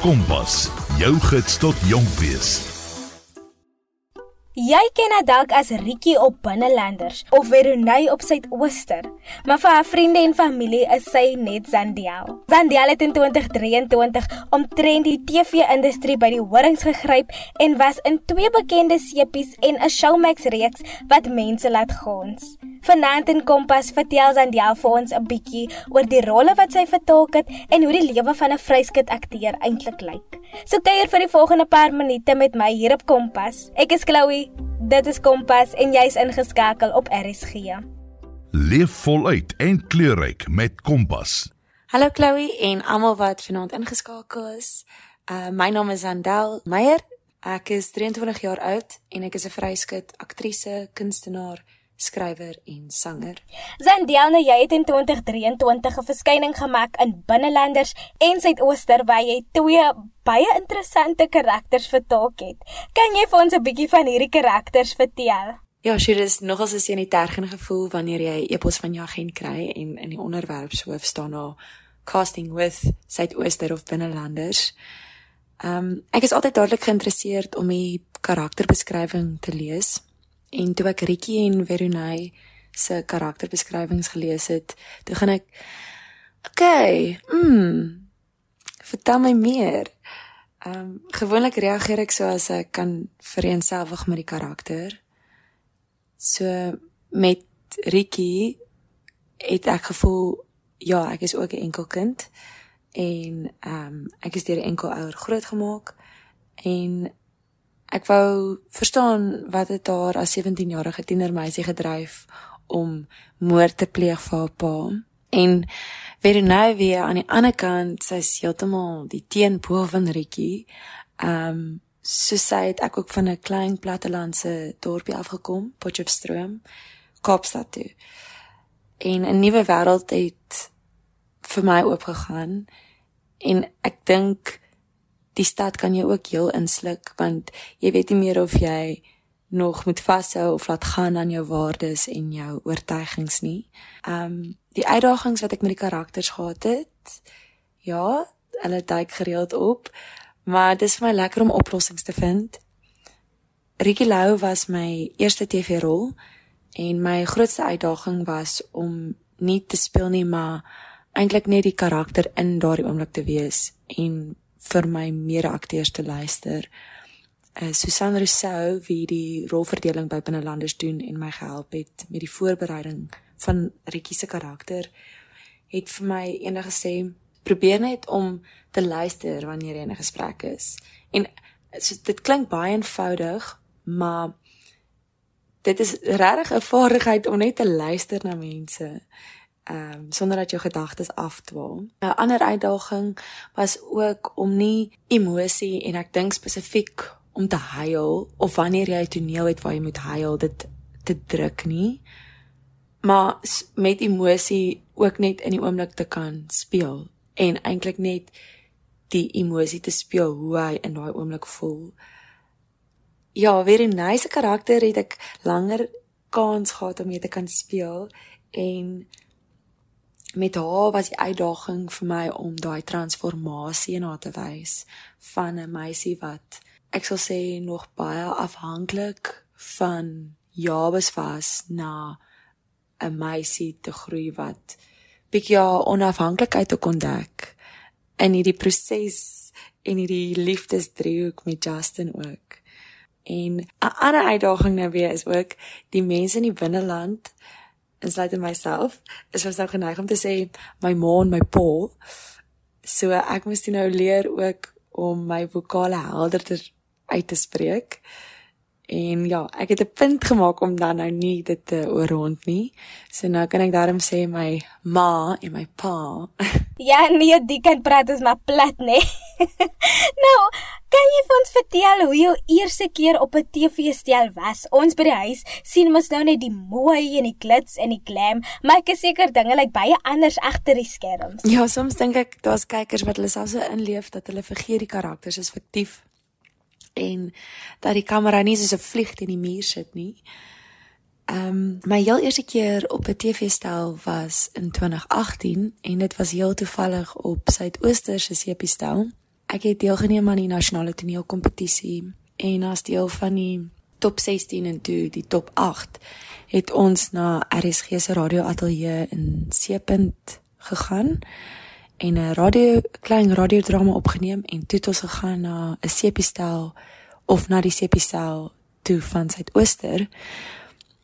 Kompas, jou gids tot jonk wees. Jy ken haar dalk as Rietjie op Binnelanders of Veronay op Suidooster, maar vir haar vriende en familie is sy net Zandiel. Zandiel het in 2023 omtrent die TV-industrie by die horings gegryp en was in twee bekende sepies en 'n Showmax reeks wat mense laat gons. Vanaand in Kompas vertel Zandiel vir ons 'n bietjie oor die rolle wat sy vertolk het en hoe die lewe van 'n vryskut akteur eintlik lyk. So kuier vir die volgende paar minute met my hier op Kompas. Ek is Chloe. Dit is Kompas en jy's ingeskakel op RSG. Leef voluit en kleurryk met Kompas. Hallo Chloe en almal wat vanaand ingeskakel is. Uh my naam is Zandel Meyer. Ek is 23 jaar oud en ek is 'n vryskut aktrise, kunstenaar skrywer en sanger. Zandiana, jy het in 2023 'n verskyning gemaak in Binnelanders en Suidooster waar jy twee baie interessante karakters vertolk het. Kan jy vir ons 'n bietjie van hierdie karakters vertel? Ja, sy is nogals die tergende gevoel wanneer jy epos van jou agent kry en in die onderwerpshoof staan daar casting with Suidooster of Binnelanders. Ehm um, ek is altyd dadelik geïnteresseerd om die karakterbeskrywing te lees. En toe ek Ricky en Veronay se karakterbeskrywings gelees het, toe gaan ek okay, mm. Vertel my meer. Ehm um, gewoonlik reageer ek so as ek kan vereenselwig met die karakter. So met Ricky het ek gevoel ja, ek is ook 'n enkel kind en ehm um, ek is deur 'n enkel ouer grootgemaak en Ek wou verstaan wat het haar as 17-jarige tienermeisie gedryf om moord te pleeg vir haar pa. En nou weer aan die ander kant, sy's heeltemal die teenpool van Rietjie. Ehm um, so sy het ek ook van 'n klein plattelandse dorpie afgekom, Potchefstroom, Kaapstad toe. En 'n nuwe wêreld het vir my oopgegaan en ek dink die stad kan jou ook heel insluk want jy weet nie meer of jy nog moet vashou of laat gaan aan jou waardes en jou oortuigings nie. Um die uitdagings wat ek met die karakters gehad het, ja, hulle duik gereeld op, maar dit is vir my lekker om oplossings te vind. Ricky Lou was my eerste TV-rol en my grootste uitdaging was om nie te speel nie, maar eintlik net die karakter in daardie oomblik te wees en vir my mede-akteurs te luister. Uh, Susan Rousseau wie die rolverdeling by Binnelanders doen en my gehelp het met die voorbereiding van Rietjie se karakter het vir my eendag gesê probeer net om te luister wanneer jy in 'n gesprek is. En so, dit klink baie eenvoudig, maar dit is regtig 'n vaardigheid om net te luister na mense ehm um, sonder dat jou gedagtes afdwaal. 'n Ander uitdaging was ook om nie emosie en ek dink spesifiek om te huil of wanneer jy 'n toneel het waar jy moet huil, dit te druk nie. Maar met emosie ook net in die oomblik te kan speel en eintlik net die emosie te speel hoe hy in daai oomblik voel. Ja, weer 'n nice karakter het ek langer kans gehad om mee te kan speel en met haar was die uitdaging vir my om daai transformasie in haar te wys van 'n meisie wat ek sal sê nog baie afhanklik van Jabes was na 'n meisie te groei wat bietjie haar onafhanklikheid ook ontdek in hierdie proses en hierdie liefdesdriehoek met Justin ook. En 'n ander uitdaging nou weer is ook die mense in die binneland insluit in myself is ons nou geneig om te sê my ma en my pa. So ek moes nou leer ook om my vokale helderder uit te spreek. En ja, ek het 'n punt gemaak om dan nou nie dit te oorrond nie. So nou kan ek daarom sê my ma en my pa. Ja, nee, die kan praat is maar plat, nê. Nee. nou, kan jy vir ons vertel hoe jou eerste keer op 'n TV-stel was? Ons by die huis sien mos nou net die mooi en die glits en die glam, maar ek is seker dinge lyk baie anders agter die skerms. Ja, soms dink ek daar's kykers wat hulle selfs so inleef dat hulle vergeet die karakters is fiktief en dat die kamera nie soos 'n vlieg teen die muur sit nie. Ehm um, my heel eerste keer op 'n TV-stel was in 2018 en dit was heel toevallig op Suidooster se sepiestel. Ek het deelgeneem aan die nasionale toneelkompetisie en as deel van die top 16 en toe die top 8 het ons na RSG se radioateljee in Seepunt gegaan en 'n radio klein radiodrama opgeneem en toe het ons gegaan na 'n sepiestel of na die sepiestel toe van Suidooster.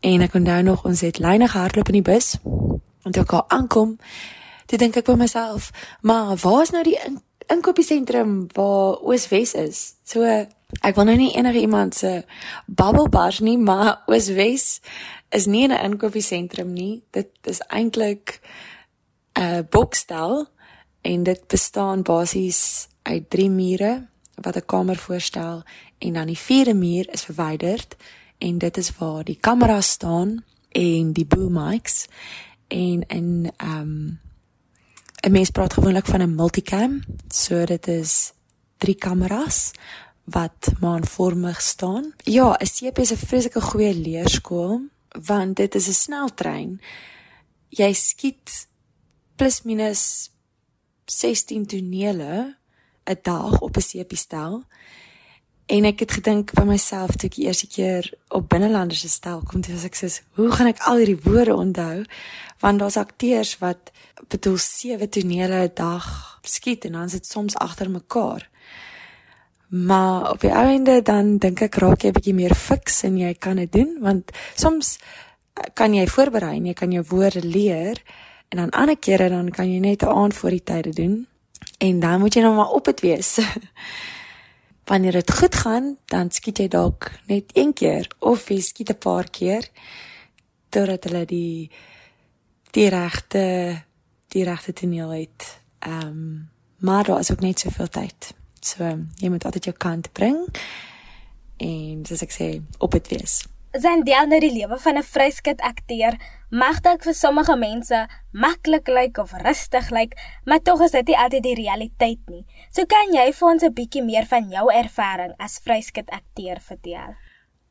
En ek onthou nog ons het lyne gehardloop in die bus en toe ek aankom toe dink ek by myself maar waar is nou die inkopiesentrum waar Ooswes is. So ek wil nou nie enige iemand se bubble bars nie maar Ooswes is nie 'n inkopiesentrum nie. Dit is eintlik 'n bokstel en dit bestaan basies uit drie mure wat 'n kamer voorstel en dan die vierde muur is verwyderd en dit is waar die kameras staan en die boom mics en en ehm um, 'n mens praat gewoonlik van 'n multicam so dit is drie kameras wat maanvormig staan. Ja, 'n CP is 'n vreeslike goeie leerskool want dit is 'n sneltrein. Jy skiet plus minus 16 tonele 'n dag op 'n sepiestel. En ek het gedink by myself toe ek die eerste keer op binnelanders se stel kom, dis ek sê, hoe gaan ek al hierdie woorde onthou? Want daar's akteurs wat bedoel sewe tonele 'n dag skiet en dan sit soms agter mekaar. Maar op die einde dan dink ek raak jy 'n bietjie meer fiks en jy kan dit doen want soms kan jy voorberei en jy kan jou woorde leer En dan ander kere dan kan jy net 'n aand voor die tye doen en dan moet jy nou maar op dit wees. Wanneer dit goed gaan, dan skiet jy dalk net een keer of jy skiet 'n paar keer totdat hulle die die regte die regte toneel het. Ehm um, maar daar is ook net soveel tyd. So jy moet altyd jou kant bring en soos ek sê, op dit wees zijn deel nou die lewe van 'n vryskut akteur mag dalk vir sommige mense maklik lyk of rustig lyk, maar tog is dit nie altyd die realiteit nie. So kan jy vir ons 'n bietjie meer van jou ervaring as vryskut akteur vertel?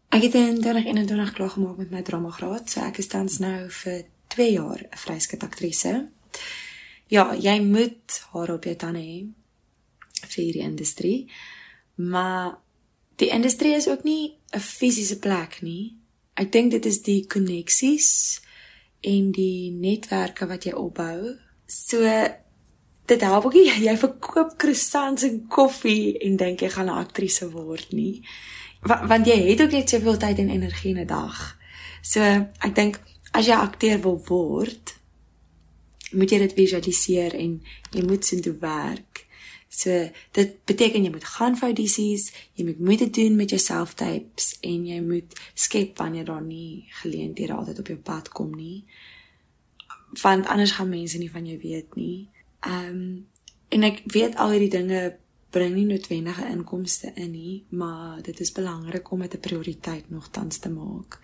Ek het in 2021 klaar gemaak met my dramagraad, so ek is tans nou vir 2 jaar 'n vryskut aktrise. Ja, jy moet haar op jou tande hê vir hierdie industrie. Maar die industrie is ook nie 'n fisiese plek nie. Ek dink dit is die koneksies en die netwerke wat jy opbou. So dit help ook jy, jy verkoop croissants en koffie en dink jy gaan 'n aktrise word nie. Want, want jy het ook net soveel tyd en energie in 'n dag. So ek dink as jy akteur wil word, moet jy dit visualiseer en jy moet sin toe werk. So dit beteken jy moet gaan vir audisies, jy moet moeite doen met jou self-tapes en jy moet skep wanneer daar nie geleenthede altyd op jou pad kom nie. Want anders gaan mense nie van jou weet nie. Ehm um, en ek weet al hierdie dinge bring nie noodwendige inkomste in nie, maar dit is belangrik om dit 'n prioriteit nogtans te maak.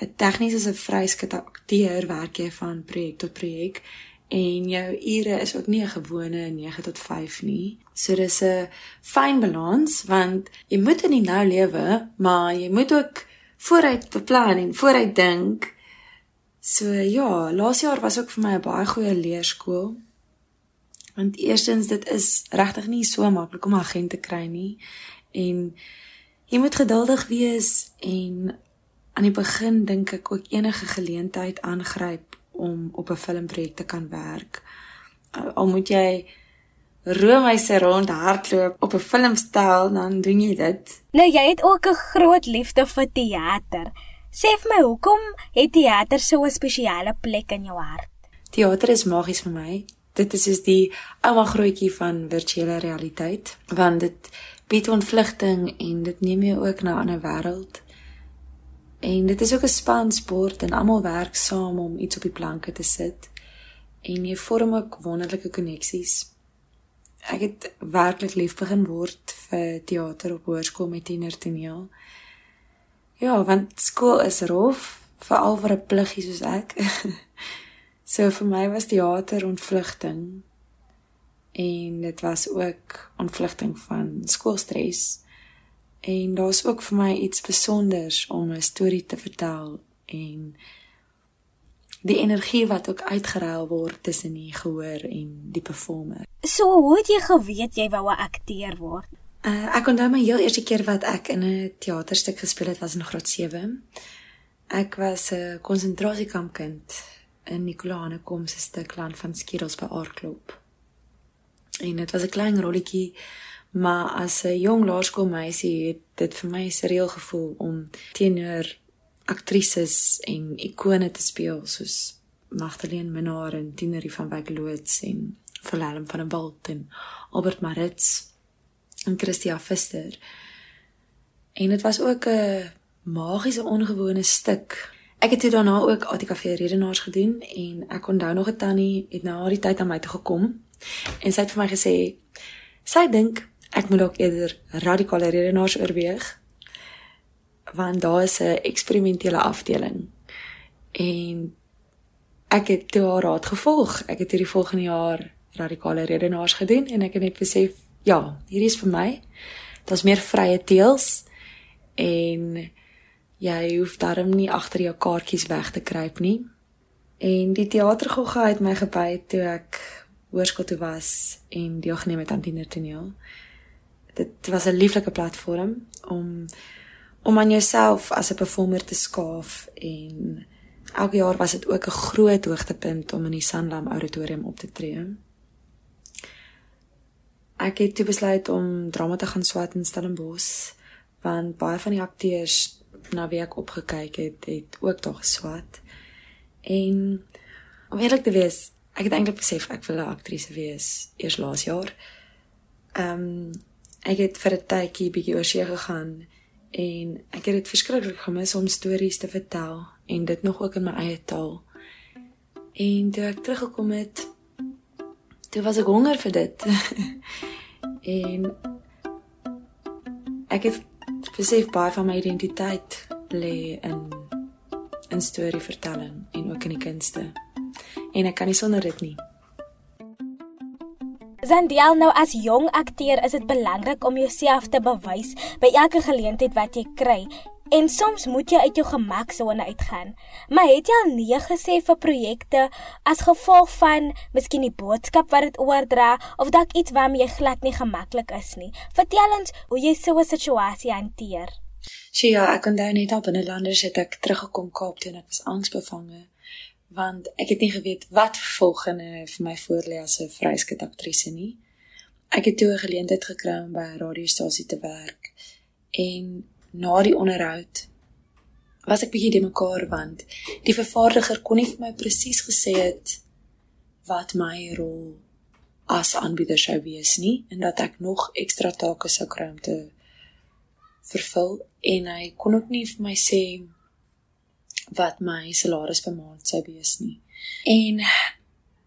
'n Tegnies is 'n vryskut akteur werk jy van projek tot projek en jou ure is ook nie 'n gewone 9 tot 5 nie. So dis 'n fyn balans want jy moet in die nou lewe, maar jy moet ook vooruit beplan en vooruit dink. So ja, laas jaar was ook vir my 'n baie goeie leerskool. Want eerstens dit is regtig nie so maklik om 'n agent te kry nie en jy moet geduldig wees en aan die begin dink ek ook enige geleentheid aangryp om op 'n filmprojek te kan werk. Al moet jy roomhuise rond hardloop op 'n filmstel, dan doen jy dit. Nou jy het ook 'n groot liefde vir teater. Sê vir my, hoekom het teater so 'n spesiale plek in jou hart? Teater is magies vir my. Dit is soos die ouma grootjie van virtuele realiteit, want dit bied ontvlugting en dit neem jou ook na 'n ander wêreld. En dit is ook 'n spansport en almal werk saam om iets op die planke te sit. En jy vorm ook wonderlike koneksies. Ek het werklik lief begin word vir teater op hoërskool met tienertoneel. Ja, want skool is rof, veral vir 'n pluggie soos ek. so vir my was teater ontvlugting. En dit was ook ontvlugting van skoolstres. En daar's ook vir my iets spesonders om 'n storie te vertel en die energie wat ook uitgeruil word tussen die gehoor en die performer. So hoe het jy geweet jy wou 'n akteur word? Uh, ek onthou my heel eerste keer wat ek in 'n teaterstuk gespeel het was in graad 7. Ek was 'n konsentrasiekampkind in Nicolane kom se stuk land van Skedels by Aarklop. En dit was 'n klein rolletjie, maar as 'n jong laerskoolmeisie het dit vir my surreal gevoel om teenoor aktrises en ikone te speel soos Magdalene Minnar en Tinerie van Wyk Loots en Willem van der Walt en Albert Maritz en Christia Fister. En dit was ook 'n magiese ongewone stuk. Ek het toe daarna ook ATKV redenaars gedoen en ek onthou nog 'n tannie het na die tyd aan my toe gekom en sy het vir my gesê sy dink ek moet dalk eerder radikale redenaars oorweeg want daar is 'n eksperimentele afdeling. En ek het toe haar raad gevolg. Ek het hierdie volgende jaar radikale redenaars gedoen en ek het net besef, ja, hierdie is vir my. Daar's meer vrye teels en jy hoef darm nie agter jou kaartjies weg te kruip nie. En die teatergogga het my gebyt toe ek hoërskool toe was en deelgeneem het aan tienertoneel. Dit was 'n lieflike platform om om aan jouself as 'n performer te skaaf en elke jaar was dit ook 'n groot hoogtepunt om in die Sanlam auditorium op te tree. Ek het toe besluit om drama te gaan swat in Stellenbosch want baie van die akteurs na wie ek opgekyk het, het ook daar geswat. En om eerlik te wees, ek het eintlik besef ek wil 'n aktrise wees eers laas jaar. Ehm um, ek het vir 'n tydjie bietjie oor see gegaan en ek het dit verskriklik gemis om stories te vertel en dit nog ook in my eie taal. En toe ek teruggekom het, toe was ek honger vir dit. en ek het besef baie van my identiteit lê in in storievertelling en ook in die kunste. En ek kan nie sonder dit nie. Zandiel nou as jong akteur is dit belangrik om jouself te bewys by elke geleentheid wat jy kry. En soms moet jy uit jou gemaksone uitgaan. Maar het jy al nee gesê vir projekte as gevolg van miskien die boodskap wat dit oordra of dalk iets waarmee jy glad nie gemaklik is nie? Vertel ons hoe jy so 'n situasie hanteer. Sjoe, ja, ek onthou net op 'n landers het ek teruggekom Kaap toe en ek was angsbevange want ek het nie geweet wat volgende vir my voorlê as 'n vryskut aktrise nie. Ek het toe 'n geleentheid gekry om by 'n radiostasie te werk en na die onderhoud was ek bietjie de mekaar want die vervaardiger kon nie vir my presies gesê het wat my rol as aanbieder sou wees nie en dat ek nog ekstra take sou kry om te vervul en hy kon ook nie vir my sê wat my salaris per maand sou wees nie. En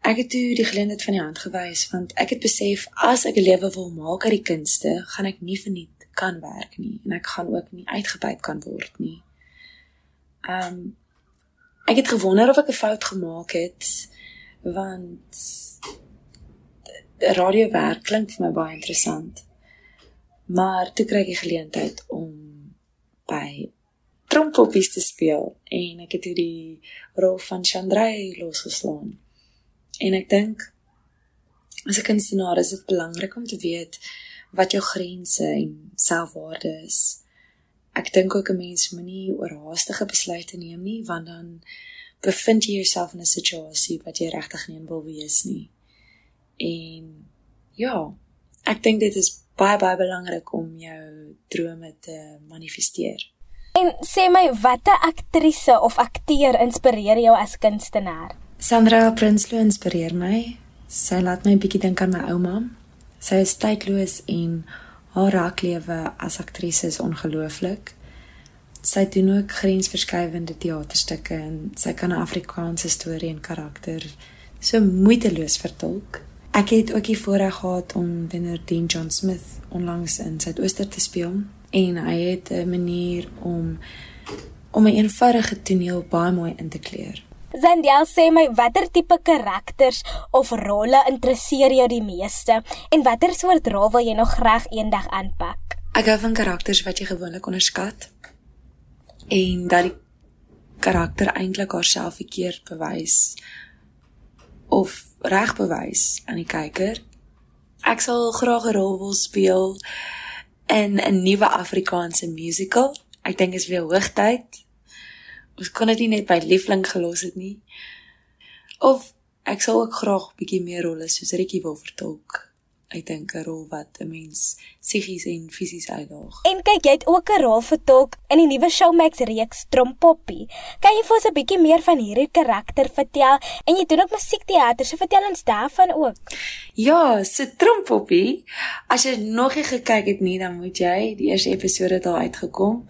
ek het toe die geleentheid van die hand gewys want ek het besef as ek 'n lewe wil maak uit die kunste, gaan ek nie verniet kan werk nie en ek gaan ook nie uitgebuit kan word nie. Um ek het gewonder of ek 'n fout gemaak het want radio werk klink vir my baie interessant. Maar toe kry ek die geleentheid om by trompoppies te speel en ek het die rol van Chandray losgeslaan. En ek dink as 'n kunstenaar is dit belangrik om te weet wat jou grense en selfwaarde is. Ek dink ook 'n mens moenie oorhaastige besluite neem nie want dan bevind jy jouself in 'n situasie wat jy regtig nie wil wees nie. En ja, ek dink dit is baie baie belangrik om jou drome te manifesteer. En sê my watter aktrise of akteur inspireer jou as kunstenaar? Sandra Prinsloo inspireer my. Sy laat my 'n bietjie dink aan my ouma. Sy is tydloos en haar raaklewe as aktrise is ongelooflik. Sy doen ook grensverskuivende teaterstukke en sy kan 'n Afrikaanse storie en karakter so moeiteloos vertolk. Ek het ook die voorreg gehad om wanneer Dean John Smith onlangs in Suidooster te speel en hy het 'n manier om om 'n eenvoudige toneel baie mooi in te kleur. Zandiel sê my watter tipe karakters of rolle interesseer jou die meeste en watter soort rol wil jy nog graag eendag aanpak? Ek hou van karakters wat jy gewoonlik onderskat en dat die karakter eintlik haarself verkeerd bewys of reg bewys aan die kyker. Ek sal graag 'n rol wil speel in 'n nuwe Afrikaanse musical. Ek dink is weer hoogtyd. Ons kon dit nie net by liefling gelos het nie. Of ek sal ook graag 'n bietjie meer rolle soos Rikkie wil vertolk ek dink 'n rol wat 'n mens psigies en fisies uitdaag. En kyk, jy het ook 'n rol vertolk in die nuwe Showmax reeks Trompoppie. Kan jy vir ons 'n bietjie meer van hierdie karakter vertel? En jy doen ook musiekteater, so vertel ons daarvan ook. Ja, so Trompoppie, as jy nog nie gekyk het nie, dan moet jy die eerste episode daar uitgekom.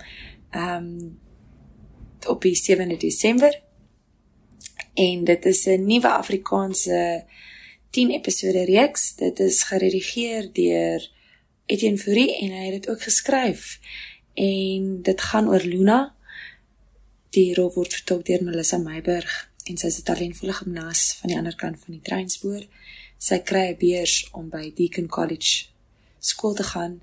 Ehm um, op die 7de Desember. En dit is 'n nuwe Afrikaanse 10 episode reeks. Dit is geredigeer deur Etienne Fourie en hy het dit ook geskryf. En dit gaan oor Luna. Die rol word vertolk deur Melissa Meiburg en sy is 'n talentvolle gimnas van die ander kant van die treinspoor. Sy kry 'n beurs om by Deakin College skool te gaan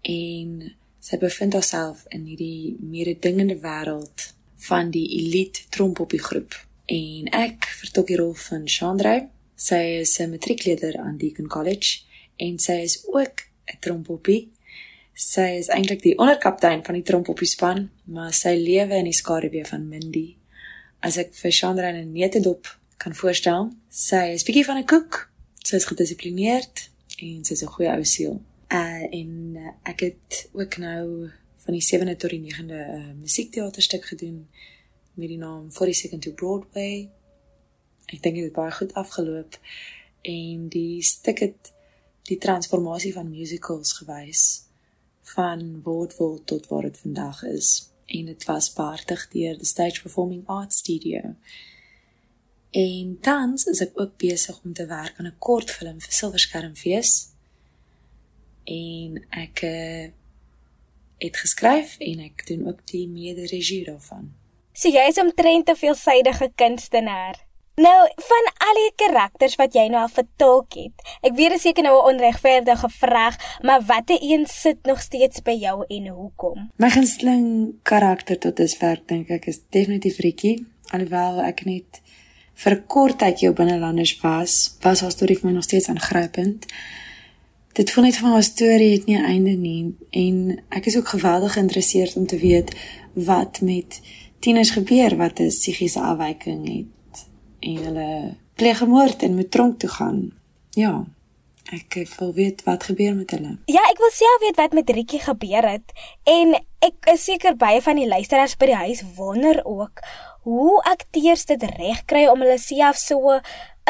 en sy bevind haarself in hierdie mededingende wêreld van die elite trompoppie groep. En ek vertolk die rol van Chandra Sy is 'n matriekleerder aan Deakin College en sy is ook 'n trompoppie. Sy is eintlik die onderkaptein van die trompoppie span, maar sy lewe in die skaduwee van Mindy. As ek vir Chandra 'n netedop kan voorstel, sy is bietjie van 'n koek. Sy is gedissiplineerd en sy is 'n goeie ou siel. Uh en uh, ek het ook nou van die 7de tot die 9de uh, musiekteaterstuk gedoen met die naam 42nd to Broadway ek dink dit het baie goed afgeloop en die stuk het die transformasie van musicals gewys van woordvol tot waar dit vandag is en dit was behartig deur die Stage Performing Arts Studio. En tans is ek ook besig om te werk aan 'n kortfilm vir Silverskermfees. En ek uh, het geskryf en ek doen ook die mede-regie daarvan. So jy is omtrent 'n veelsidige kunstenaar. Nou, van al die karakters wat jy nou al vertolk het, ek weet dit is seker nou 'n onregverdige vraag, maar watter een sit nog steeds by jou en hoekom? My gunsteling karakter tot dusver dink ek is definitief Rikkie, alhoewel ek net vir 'n kort tyd jou binnelanders was, was haar storie vir my nog steeds aangrypend. Dit voel net vir my 'n storie het nie 'n einde nie en ek is ook geweldig geïnteresseerd om te weet wat met tieners gebeur wat 'n psigiese afwyking het en hulle pleeg moord en moet tronk toe gaan. Ja. Ek wil weet wat gebeur met hulle. Ja, ek wil self weet wat met Rietjie gebeur het en ek is seker baie van die luisteraars by die huis wonder ook hoe akteurs dit reg kry om hulle self so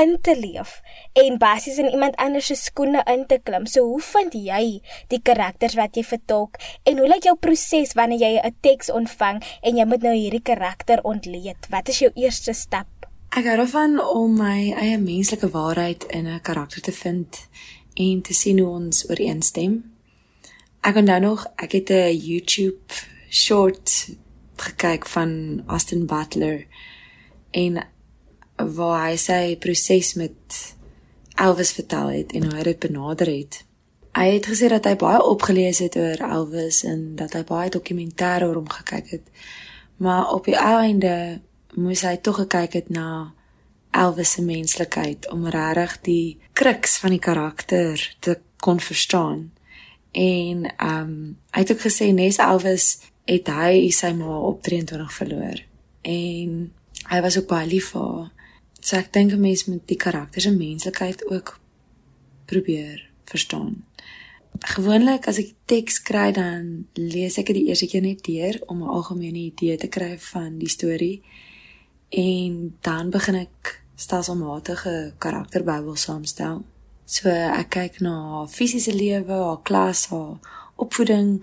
in te leef en basies in iemand anders se skoene in te klim. So hoe vind jy die karakters wat jy vertolk en hoe lyk jou proses wanneer jy 'n teks ontvang en jy moet nou hierdie karakter ontleed? Wat is jou eerste stap? Ek hou daarvan om my eie menslike waarheid in 'n karakter te vind en te sien hoe ons ooreenstem. Ek onthou nog, ek het 'n YouTube short gekyk van Austin Butler en waar hy sy proses met Elvis vertel het en hoe hy dit benader het. Hy het gesê dat hy baie opgelees het oor Elvis en dat hy baie dokumentêre oor hom gekyk het. Maar op die einde moes hy tog gekyk het na Elvis se menslikheid om regtig die kruks van die karakter te kon verstaan. En ehm um, hy het ook gesê Nes Elvis het hy sy ma op 23 verloor. En hy was ook baie lief vir haar. So ek dink 'n mens moet die karakter se menslikheid ook probeer verstaan. Gewoonlik as ek teks kry dan lees ek dit die eerste keer net deur om 'n algemene idee te kry van die storie en dan begin ek stelselmatige karakterbybel saamstel. So ek kyk na haar fisiese lewe, haar klas, haar opvoeding,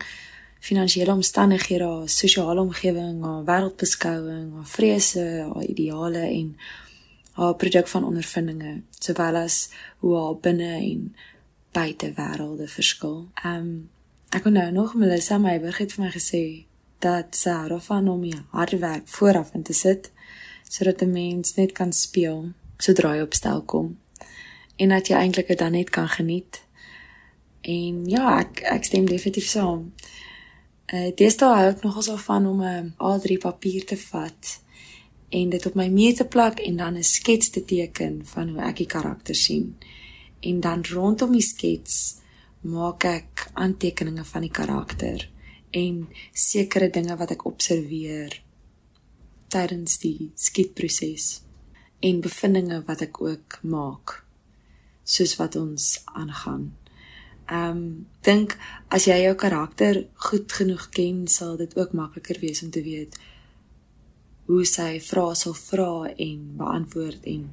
finansiële omstandighede, haar sosiale omgewing, haar wêreldbeskouing, haar vrese, haar ideale en haar produk van ondervindinge, sowel as hoe haar binne en buite wêrelde verskil. Ehm um, ek kon nou nog Melissa Meiberg het vir my gesê dat Sarah van hom hier hard werk vooraf in te sit sodat 'n mens net kan speel sodra jy op stel kom en dat jy eintlik dit dan net kan geniet. En ja, ek ek stem definitief saam. Eh uh, dis daar ook nog so van om 'n A3 papier te vat en dit op my muur te plak en dan 'n skets te teken van hoe ek die karakter sien. En dan rondom die skets maak ek aantekeninge van die karakter en sekere dinge wat ek observeer tydens die skietproses en bevindinge wat ek ook maak soos wat ons aangaan. Ehm um, dink as jy jou karakter goed genoeg ken, sal dit ook makliker wees om te weet hoe sy vrae sal vra en beantwoord en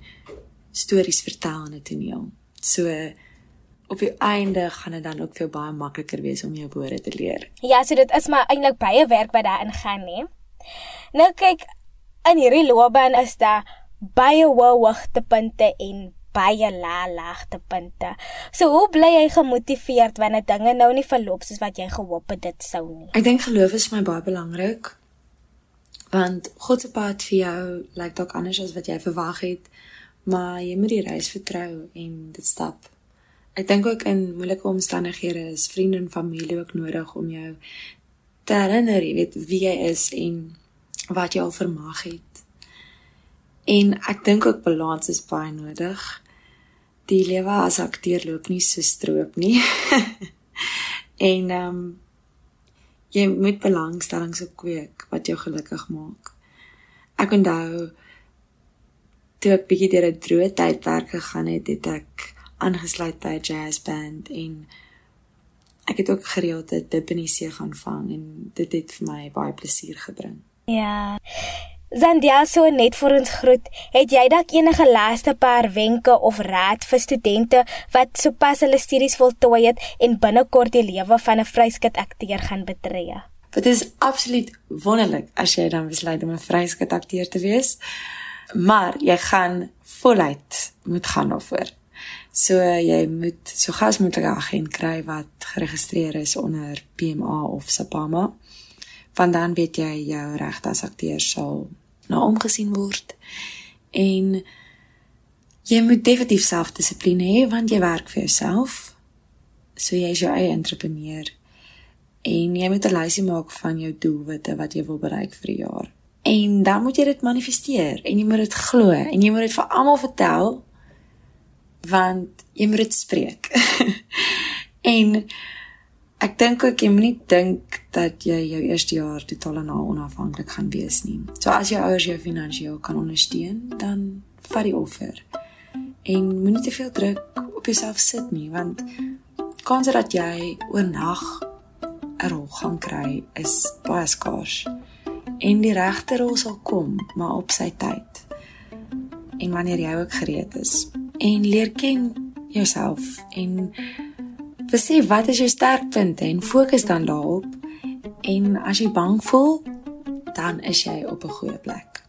stories vertel in 'n toneel. So op die einde gaan dit dan ook veel baie makliker wees om jou woorde te leer. Ja, so dit is maar eintlik baie werk wat daarin gaan, né? Nou kyk, in hierdie loopbaan is daar baie hoogtepunte en baie laagtepunte. So hoe bly jy gemotiveerd wanneer dinge nou nie verloop soos wat jy gehoop het dit sou nie? Ek dink geloof is vir my baie belangrik want God se pad vir jou lyk dalk anders as wat jy verwag het, maar jy moet die reis vertrou en dit stap. Ek dink ook in moeilike omstandighede is vriende en familie ook nodig om jou te herinner, jy weet wie jy is en wat jy al vermag het. En ek dink ook balans is baie nodig. Die lewe as akteur loop nie so stroop nie. en ehm um, jy moet belangstellings opkweek wat jou gelukkig maak. Ek onthou toe ek bietjie deur 'n droë tydperk gegaan het, het ek aangesluit by 'n jazzband en ek het ook gereeld dit dip in die see gaan vang en dit het vir my baie plesier gebring. Ja. Zandia so net vir ons groet. Het jy dalk enige laaste paar wenke of raad vir studente wat sopas hulle studies voltooi het en binnekort die lewe van 'n vryskut akteur gaan betree? Dit is absoluut wonderlik as jy dan besluit om 'n vryskut akteur te wees. Maar jy gaan voluit moet gaan daarvoor. So jy moet so gas moet 'n agent kry wat geregistreer is onder PMA of SAPAMA want dan weet jy jou regte as akteur sal na omgesien word. En jy moet definitief selfdissipline hê want jy werk vir jouself. So jy is jou eie entrepreneur. En jy moet 'n lysie maak van jou doelwitte wat jy wil bereik vir die jaar. En dan moet jy dit manifesteer en jy moet dit glo en jy moet dit vir almal vertel want jy moet dit spreek. En Ek dink ook jy moenie dink dat jy jou eerste jaar totaal en al onafhanklik gaan wees nie. So as jou ouers jou finansiëel kan ondersteun, dan vat die offer. En moenie te veel druk op jouself sit nie, want kans dat jy oornag 'n rol gaan kry is baie skaars. En die regte rol sal kom, maar op sy tyd. En wanneer jy ook gereed is en leer ken jouself en Besef wat is jou sterkpunte en fokus dan daarop. En as jy bang voel, dan is jy op 'n goeie plek.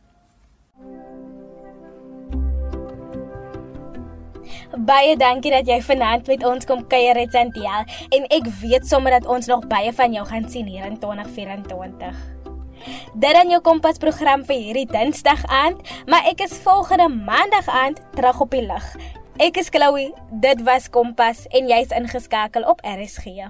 Baie dankie dat jy vanaand met ons kom kuier het Santiel en ek weet sommer dat ons nog baie van jou gaan sien hier in 2024. Dit dan jou kompas program vir hierdie Dinsdag aand, maar ek is volgende Maandag aand terug op die lug. Ek is Chloe. Dit was Kompas en jy's ingeskakel op RSG.